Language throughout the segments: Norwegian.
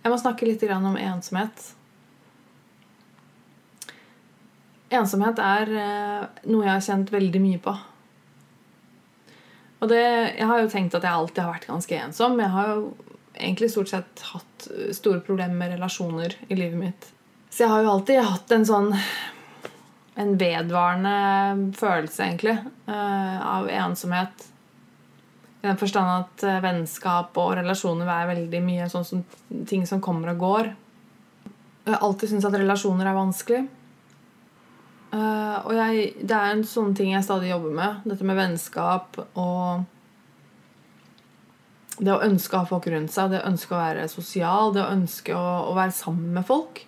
Jeg må snakke litt om ensomhet. Ensomhet er eh, noe jeg har kjent veldig mye på. Og det, Jeg har jo tenkt at jeg alltid har vært ganske ensom. Jeg har jo egentlig stort sett hatt store problemer med relasjoner i livet mitt. Så jeg har jo alltid hatt en sånn en vedvarende følelse, egentlig, eh, av ensomhet. I den forstand at eh, vennskap og relasjoner er veldig mye sånn som ting som kommer og går. Jeg har alltid syntes at relasjoner er vanskelig. Uh, og jeg, det er en sånn ting jeg stadig jobber med. Dette med vennskap og det å ønske å ha folk rundt seg, det å ønske å være sosial, det å ønske å, å være sammen med folk.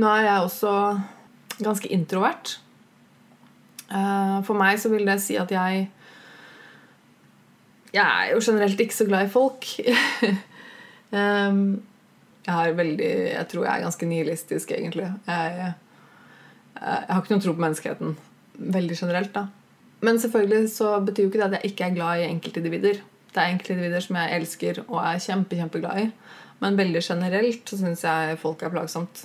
Nå er jeg også ganske introvert. Uh, for meg så vil det si at jeg Jeg er jo generelt ikke så glad i folk. um, jeg veldig Jeg tror jeg er ganske nihilistisk, egentlig. Jeg jeg, jeg har ikke noen tro på menneskeheten veldig generelt. da. Men selvfølgelig så betyr jo ikke det at jeg ikke er glad i enkeltindivider. Det er enkeltindivider som jeg elsker og er kjempe, kjempeglad i. Men veldig generelt så syns jeg folk er plagsomt.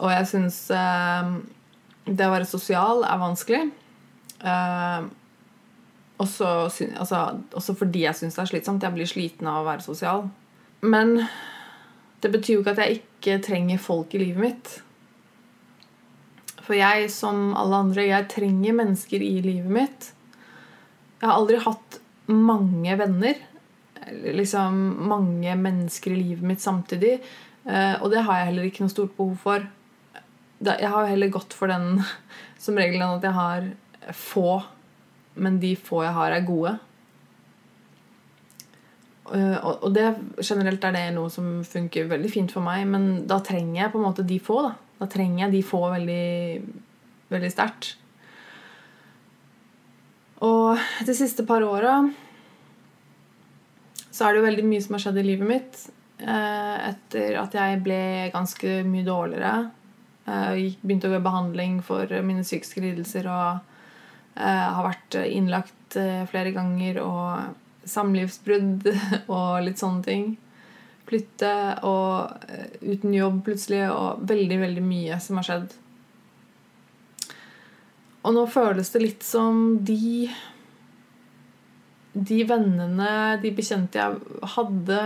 Og jeg syns eh, det å være sosial er vanskelig. Eh, også, altså, også, fordi jeg syns det er slitsomt. Jeg blir sliten av å være sosial. Men det betyr jo ikke at jeg ikke trenger folk i livet mitt. For jeg, som alle andre, jeg trenger mennesker i livet mitt. Jeg har aldri hatt mange venner. Liksom mange mennesker i livet mitt samtidig. Eh, og det har jeg heller ikke noe stort behov for. Jeg har heller gått for den som regelen at jeg har få, men de få jeg har, er gode. Eh, og det generelt er det noe som funker veldig fint for meg, men da trenger jeg på en måte de få. da da trenger jeg de få veldig, veldig sterkt. Og de siste par åra så er det jo veldig mye som har skjedd i livet mitt. Eh, etter at jeg ble ganske mye dårligere. Jeg eh, begynte å i behandling for mine psykiske lidelser og har vært innlagt flere ganger og samlivsbrudd og litt sånne ting flytte og eh, uten jobb plutselig, og veldig, veldig mye som har skjedd. Og nå føles det litt som de De vennene, de bekjente jeg hadde,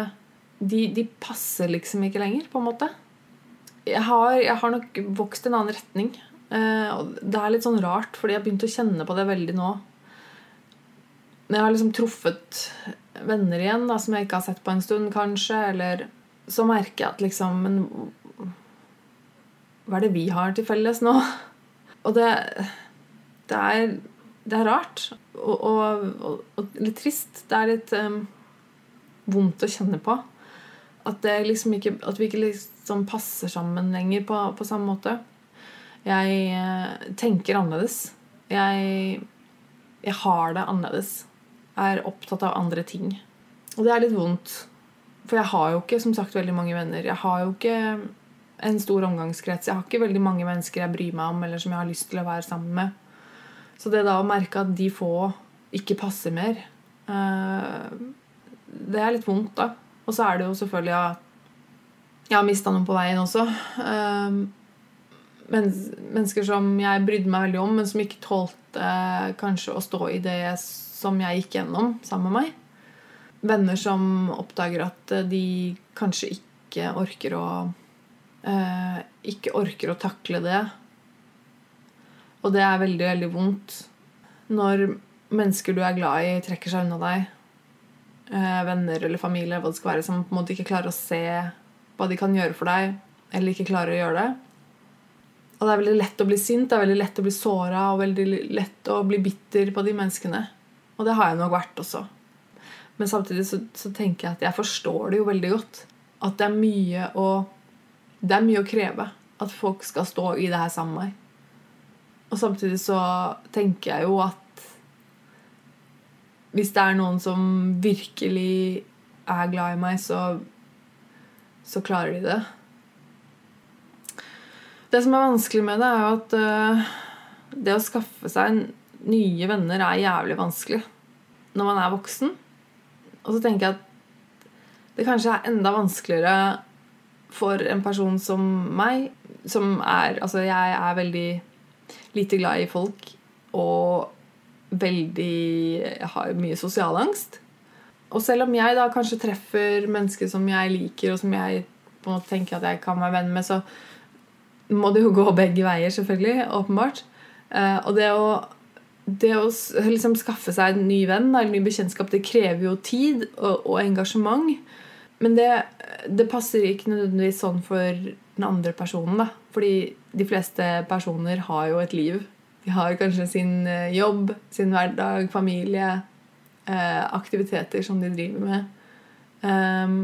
de, de passer liksom ikke lenger, på en måte. Jeg har, jeg har nok vokst i en annen retning. Eh, og det er litt sånn rart, fordi jeg har begynt å kjenne på det veldig nå. Når jeg har liksom truffet venner igjen da, som jeg ikke har sett på en stund, kanskje, eller så merker jeg at liksom Men hva er det vi har til felles nå? Og det, det, er, det er rart. Og, og, og, og, litt trist. Det er litt um, vondt å kjenne på. At, liksom ikke, at vi ikke liksom passer sammen lenger på, på samme måte. Jeg uh, tenker annerledes. Jeg, jeg har det annerledes Jeg er opptatt av andre ting. Og det er litt vondt. For jeg har jo ikke som sagt veldig mange venner. Jeg har jo ikke en stor omgangskrets. Jeg har ikke veldig mange mennesker jeg bryr meg om, eller som jeg har lyst til å være sammen med. Så det da å merke at de få ikke passer mer, eh, det er litt vondt, da. Og så er det jo selvfølgelig at jeg har mista noen på veien også. Eh, mennesker som jeg brydde meg veldig om, men som ikke tålte kanskje å stå i det som jeg gikk gjennom sammen med meg. Venner som oppdager at eh, de kanskje ikke orker å eh, Ikke orker å takle det. Og det er veldig, veldig vondt når mennesker du er glad i, trekker seg unna deg. Eh, venner eller familie hva det skal være, som på en måte ikke klarer å se hva de kan gjøre for deg, eller ikke klarer å gjøre det. Og det er veldig lett å bli sint, det er veldig lett å bli såra og veldig lett å bli bitter på de menneskene. Og det har jeg nok vært også. Men samtidig så, så, tenker jeg at jeg forstår det jo veldig godt. At det er mye å Det er mye å kreve at folk skal stå i det her sammen med meg. Og samtidig så tenker jeg jo at hvis det er noen som virkelig er glad i meg, så, så klarer de det. Det som er vanskelig med det, er jo at uh, det å skaffe seg nye venner er jævlig vanskelig når man er voksen. Og så tenker jeg at det kanskje er enda vanskeligere for en person som meg, som er Altså, jeg er veldig lite glad i folk og veldig har mye sosial angst. Og selv om jeg da kanskje treffer mennesker som jeg liker, og som jeg på en måte tenker at jeg kan være venn med, så må det jo gå begge veier, selvfølgelig. Åpenbart. Eh, og det å, det å liksom skaffe seg en ny venn eller ny bekjentskap, det krever jo tid og, og engasjement. Men det, det, passer ikke nødvendigvis sånn for den andre personen. da. Fordi de fleste personer har jo et liv. De har kanskje sin eh, jobb, sin hverdag, familie, eh, aktiviteter som de driver med. Um,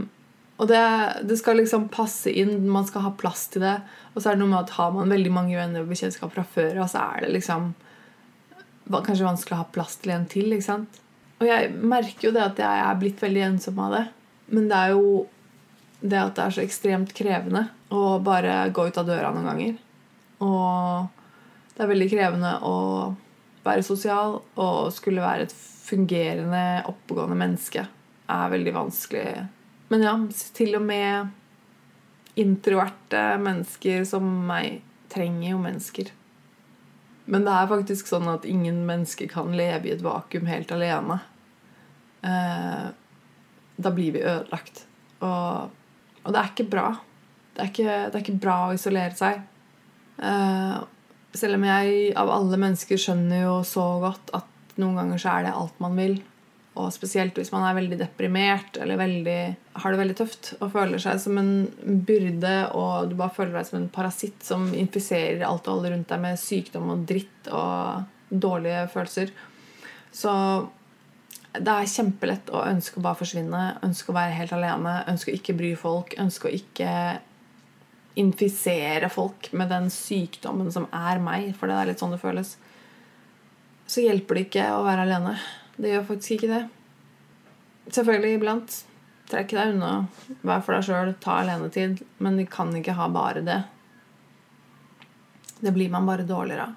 og det, det, skal liksom passe inn, man skal ha plass til det. Og så er det noe med at har man veldig mange venner og bekjentskap fra før av, så er det liksom kanskje vanskelig å ha plass til en til. ikke sant? Og jeg merker jo det at jeg er blitt veldig ensom av det. Men det er jo det at det er så ekstremt krevende å bare gå ut av døra noen ganger. Og det er veldig krevende å være sosial og skulle være et fungerende, oppegående menneske er veldig vanskelig men ja, til og med introverte mennesker som meg trenger jo mennesker. Men det er faktisk sånn at ingen mennesker kan leve i et vakuum helt alene. Eh, da blir vi ødelagt. Og, og, det er ikke bra. Det er ikke, det er ikke bra å isolere seg. Eh, selv om jeg av alle mennesker skjønner jo så godt at noen ganger så er det alt man vil. Og spesielt hvis man er veldig deprimert eller veldig, har det veldig tøft og føler seg som en byrde og du bare føler deg som en parasitt som infiserer alt og alle rundt deg med sykdom og dritt og dårlige følelser. Så det er kjempelett å ønske å bare forsvinne, ønske å være helt alene, ønske å ikke bry folk, ønske å ikke infisere folk med den sykdommen som er meg, for det er litt sånn det føles. Så hjelper det ikke å være alene. Det gjør faktisk ikke det. Selvfølgelig iblant. Trekk deg unna. Vær for deg sjøl. Ta alenetid. Men vi kan ikke ha bare det. Det blir man bare dårligere av.